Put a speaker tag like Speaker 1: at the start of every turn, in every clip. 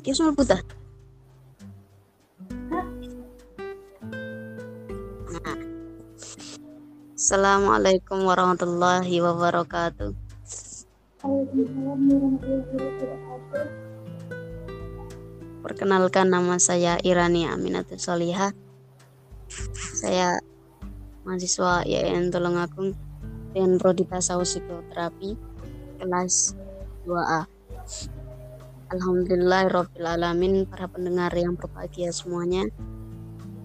Speaker 1: Lagi soal buta. Nah. Assalamualaikum warahmatullahi wabarakatuh. Perkenalkan nama saya Irani Aminatul Solihah. Saya mahasiswa YN Tulungagung dengan prodi tasawuf psikoterapi kelas 2A. Alhamdulillah Rabbil Alamin para pendengar yang berbahagia semuanya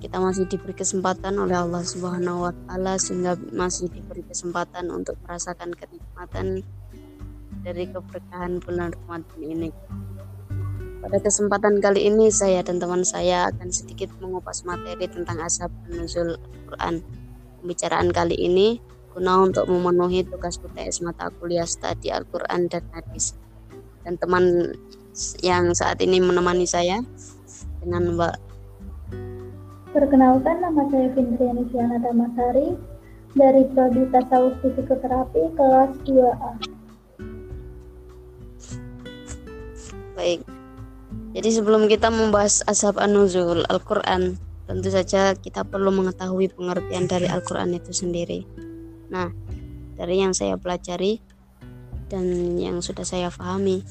Speaker 1: kita masih diberi kesempatan oleh Allah Subhanahu wa taala sehingga masih diberi kesempatan untuk merasakan kenikmatan dari keberkahan bulan Ramadan ini. Pada kesempatan kali ini saya dan teman saya akan sedikit mengupas materi tentang asap nuzul Al-Quran. Pembicaraan kali ini guna untuk memenuhi tugas UTS mata kuliah studi Al-Quran dan Hadis. Dan teman yang saat ini menemani saya dengan Mbak.
Speaker 2: Perkenalkan nama saya Findriani Siana Damasari dari Prodi Tasawuf Psikoterapi kelas 2A.
Speaker 1: Baik. Jadi sebelum kita membahas asab an-nuzul Al-Quran, tentu saja kita perlu mengetahui pengertian dari Al-Quran itu sendiri. Nah, dari yang saya pelajari dan yang sudah saya pahami,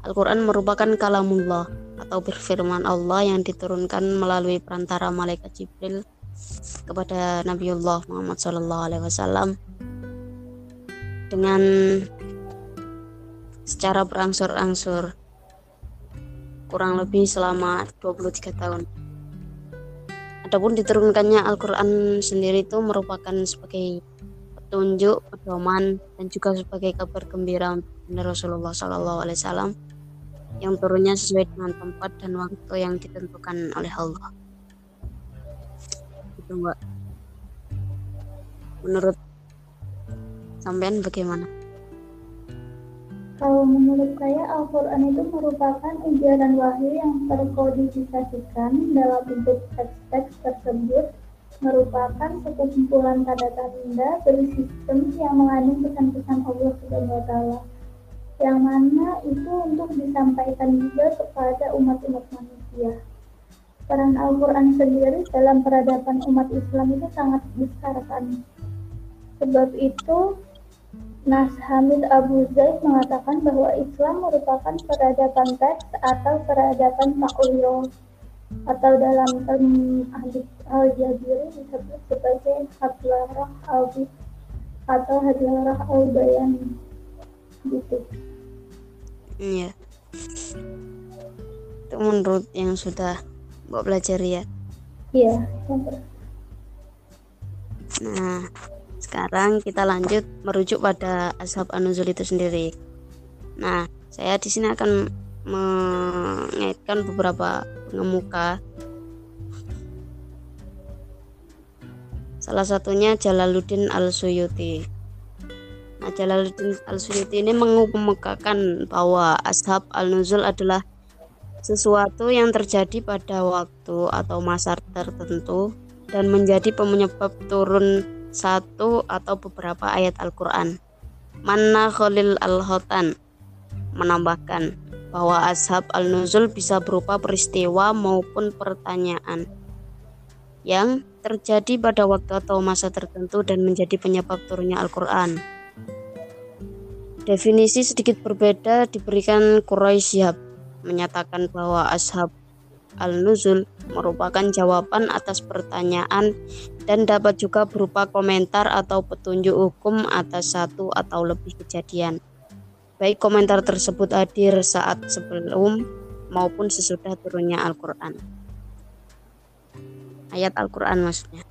Speaker 1: Al-Quran merupakan kalamullah atau berfirman Allah yang diturunkan melalui perantara malaikat Jibril kepada Nabiullah Muhammad SAW dengan secara berangsur-angsur kurang lebih selama 23 tahun. Adapun diturunkannya Al-Quran sendiri itu merupakan sebagai petunjuk, pedoman, dan juga sebagai kabar gembira untuk Rasulullah SAW yang turunnya sesuai dengan tempat dan waktu yang ditentukan oleh Allah. Itu mbak. Menurut sampean bagaimana?
Speaker 2: Kalau menurut saya Al-Quran itu merupakan ujaran wahyu yang terkodifikasikan dalam bentuk teks-teks tersebut merupakan sekumpulan tanda-tanda bersistem yang mengandung pesan-pesan Allah Subhanahu wa taala yang mana itu untuk disampaikan juga kepada umat-umat manusia. Peran Al-Quran sendiri dalam peradaban umat Islam itu sangat besar kan. Sebab itu Nas Hamid Abu Zaid mengatakan bahwa Islam merupakan peradaban teks atau peradaban makulyo atau dalam term ahli al-jabiri disebut sebagai hadlarah al atau hadlarah al-bayan gitu.
Speaker 1: Iya. Itu menurut yang sudah Mbak belajar ya?
Speaker 2: Iya.
Speaker 1: Nah, sekarang kita lanjut merujuk pada ashab an-nuzul itu sendiri. Nah, saya di sini akan mengaitkan beberapa pengemuka. Salah satunya Jalaluddin Al-Suyuti. Nah, Jalaluddin Al-Suyuti ini mengemukakan bahwa ashab al-nuzul adalah sesuatu yang terjadi pada waktu atau masa tertentu dan menjadi penyebab turun satu atau beberapa ayat Al-Quran. Manna Khalil Al-Hotan menambahkan bahwa ashab al-nuzul bisa berupa peristiwa maupun pertanyaan yang terjadi pada waktu atau masa tertentu dan menjadi penyebab turunnya Al-Quran. Definisi sedikit berbeda diberikan Quraisyhab menyatakan bahwa ashab al-nuzul merupakan jawaban atas pertanyaan dan dapat juga berupa komentar atau petunjuk hukum atas satu atau lebih kejadian. Baik komentar tersebut hadir saat sebelum maupun sesudah turunnya Al-Quran. Ayat Al-Quran maksudnya.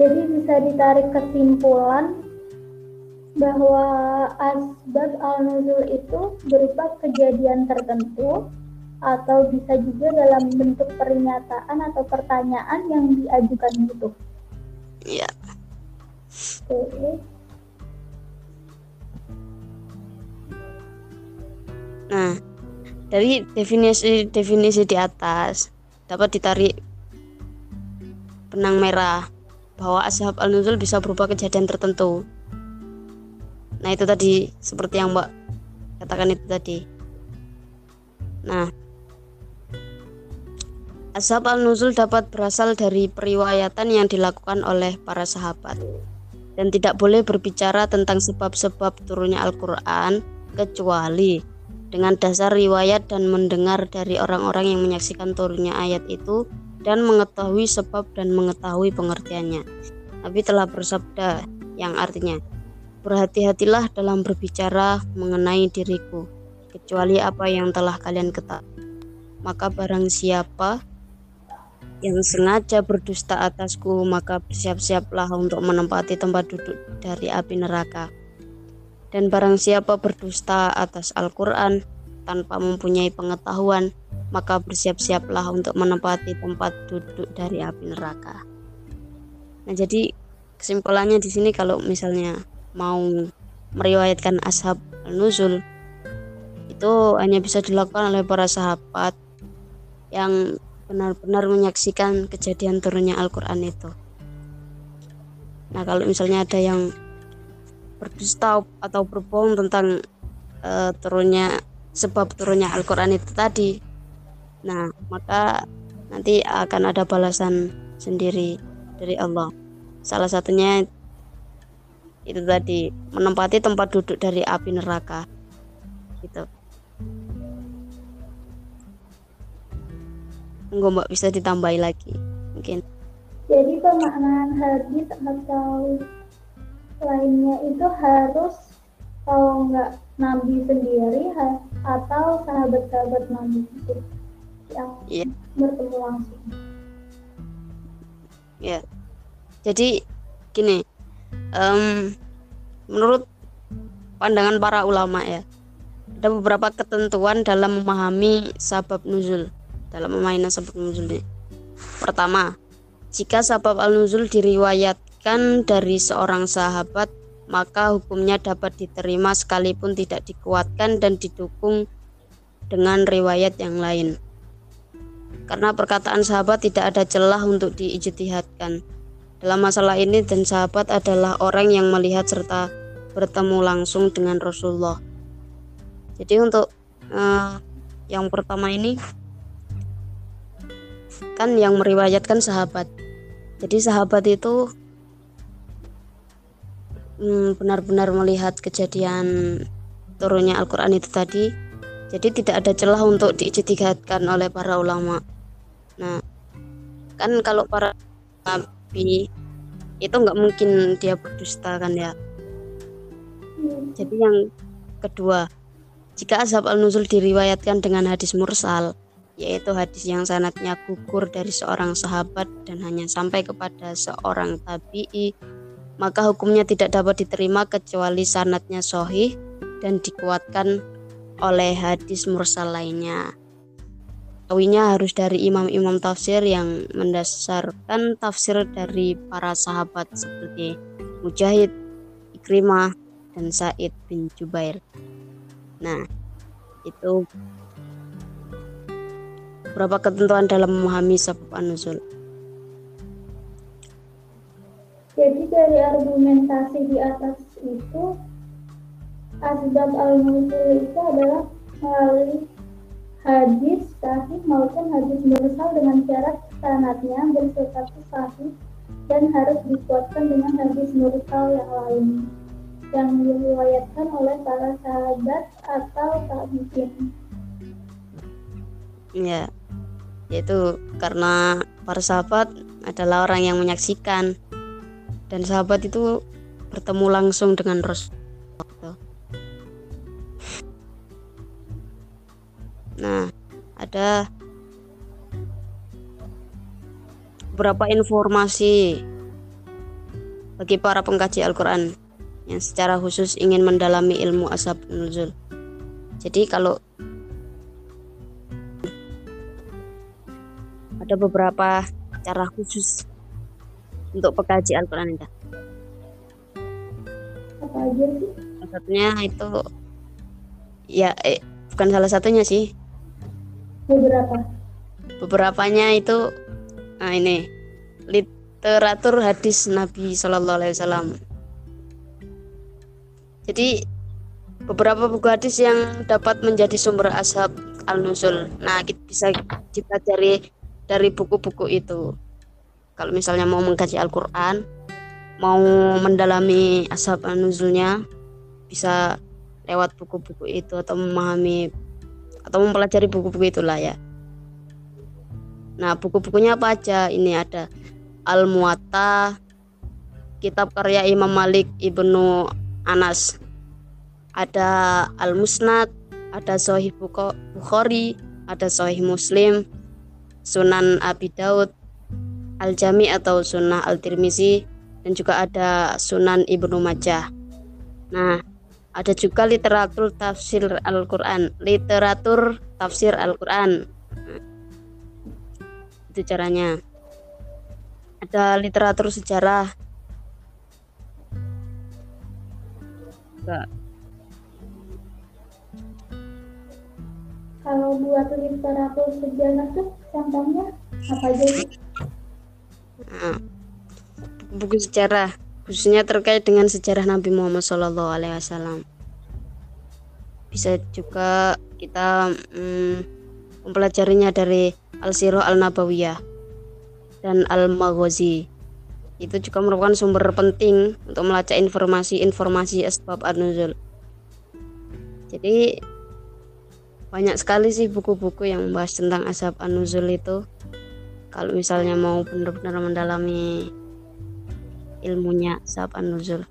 Speaker 2: Jadi bisa ditarik kesimpulan bahwa asbab al-nuzul itu berupa kejadian tertentu atau bisa juga dalam bentuk pernyataan atau pertanyaan yang diajukan gitu.
Speaker 1: Iya.
Speaker 2: Oke.
Speaker 1: Nah, dari definisi-definisi di atas dapat ditarik benang merah bahwa ashab al-nuzul bisa berupa kejadian tertentu. Nah, itu tadi seperti yang Mbak katakan itu tadi. Nah, Ashab al-nuzul dapat berasal dari periwayatan yang dilakukan oleh para sahabat dan tidak boleh berbicara tentang sebab-sebab turunnya Al-Quran kecuali dengan dasar riwayat dan mendengar dari orang-orang yang menyaksikan turunnya ayat itu dan mengetahui sebab dan mengetahui pengertiannya. Nabi telah bersabda yang artinya, Berhati-hatilah dalam berbicara mengenai diriku, kecuali apa yang telah kalian ketahui. Maka barang siapa yang sengaja berdusta atasku, maka bersiap-siaplah untuk menempati tempat duduk dari api neraka. Dan barang siapa berdusta atas Al-Quran tanpa mempunyai pengetahuan, maka bersiap-siaplah untuk menempati tempat duduk dari api neraka. Nah, jadi kesimpulannya di sini kalau misalnya mau meriwayatkan ashab al-nuzul itu hanya bisa dilakukan oleh para sahabat yang benar-benar menyaksikan kejadian turunnya Al-Quran itu. Nah kalau misalnya ada yang berdusta atau berbohong tentang uh, turunnya sebab turunnya Al-Quran itu tadi, nah maka nanti akan ada balasan sendiri dari Allah. Salah satunya itu tadi menempati tempat duduk dari api neraka gitu enggak mbak bisa ditambahi lagi mungkin
Speaker 2: jadi pemaknaan hadis atau lainnya itu harus kalau nggak nabi sendiri atau sahabat-sahabat nabi itu yang yeah. bertemu langsung
Speaker 1: ya yeah. jadi gini um, menurut pandangan para ulama ya ada beberapa ketentuan dalam memahami sabab nuzul dalam memahami sabab nuzul ini. Pertama, jika sabab al-nuzul diriwayatkan dari seorang sahabat, maka hukumnya dapat diterima sekalipun tidak dikuatkan dan didukung dengan riwayat yang lain. Karena perkataan sahabat tidak ada celah untuk diijtihadkan dalam masalah ini dan sahabat adalah orang yang melihat serta bertemu langsung dengan Rasulullah. Jadi untuk uh, yang pertama ini kan yang meriwayatkan sahabat. Jadi sahabat itu hmm, benar-benar melihat kejadian turunnya Al-Quran itu tadi. Jadi tidak ada celah untuk diijtihadkan oleh para ulama. Nah, kan kalau para tapi itu nggak mungkin dia berdusta kan ya. Jadi yang kedua jika azab al-nuzul diriwayatkan dengan hadis mursal yaitu hadis yang sanatnya gugur dari seorang sahabat dan hanya sampai kepada seorang tabi'i maka hukumnya tidak dapat diterima kecuali sanatnya sohih dan dikuatkan oleh hadis mursal lainnya Tawinya harus dari imam-imam tafsir yang mendasarkan tafsir dari para sahabat seperti Mujahid, Ikrimah, dan Said bin Jubair. Nah, itu beberapa ketentuan dalam memahami sebab nuzul.
Speaker 2: Jadi dari argumentasi di atas itu asbab al-nuzul itu adalah melalui hadis sahih maupun hadis mursal dengan syarat sanatnya berstatus sahih dan harus dikuatkan dengan hadis mursal yang lain yang diriwayatkan oleh para sahabat atau tabi'in.
Speaker 1: Ya, yaitu karena para sahabat adalah orang yang menyaksikan dan sahabat itu bertemu langsung dengan Rasul Nah, ada beberapa informasi bagi para pengkaji Al-Quran yang secara khusus ingin mendalami ilmu asab nuzul. Jadi kalau ada beberapa cara khusus untuk pengkaji Al-Quran itu.
Speaker 2: Apa aja sih?
Speaker 1: Satunya itu ya eh, bukan salah satunya sih
Speaker 2: beberapa
Speaker 1: beberapanya itu nah ini literatur hadis Nabi Shallallahu Alaihi Wasallam jadi beberapa buku hadis yang dapat menjadi sumber ashab al-nuzul. Nah, kita bisa kita cari dari buku-buku itu. Kalau misalnya mau mengkaji Al-Qur'an, mau mendalami ashab al-nuzulnya, bisa lewat buku-buku itu atau memahami atau mempelajari buku-buku itulah ya. Nah, buku-bukunya apa aja? Ini ada Al-Muwatta, kitab karya Imam Malik Ibnu Anas, ada Al Musnad, ada Sahih Bukhari, ada Sahih Muslim, Sunan Abi Daud, Al Jami atau Sunnah Al Tirmizi, dan juga ada Sunan Ibnu Majah. Nah, ada juga literatur tafsir Al-Quran, literatur tafsir Al-Quran. Itu caranya. Ada literatur sejarah. Enggak
Speaker 2: Kalau buat literatur sejarah tuh contohnya apa aja?
Speaker 1: Nah, buku sejarah khususnya terkait dengan sejarah Nabi Muhammad SAW. Bisa juga kita hmm, mempelajarinya dari Al-Sirah Al-Nabawiyah dan Al-Maghazi. Itu juga merupakan sumber penting untuk melacak informasi-informasi asbab an-nuzul. Jadi banyak sekali sih buku-buku yang membahas tentang asap anuzul itu kalau misalnya mau benar-benar mendalami ilmunya asap anuzul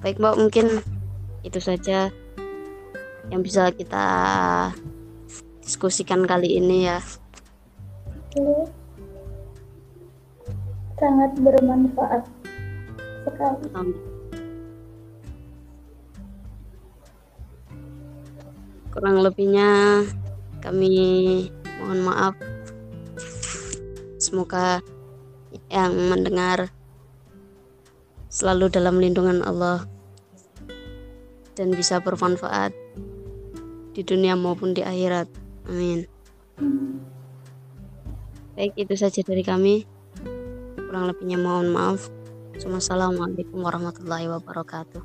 Speaker 1: baik mbak mungkin itu saja yang bisa kita diskusikan kali ini ya.
Speaker 2: Sangat bermanfaat sekali.
Speaker 1: Kurang lebihnya kami mohon maaf. Semoga yang mendengar selalu dalam lindungan Allah dan bisa bermanfaat di dunia maupun di akhirat. Amin. Baik itu saja dari kami. Kurang lebihnya mohon maaf. Assalamualaikum
Speaker 2: warahmatullahi wabarakatuh.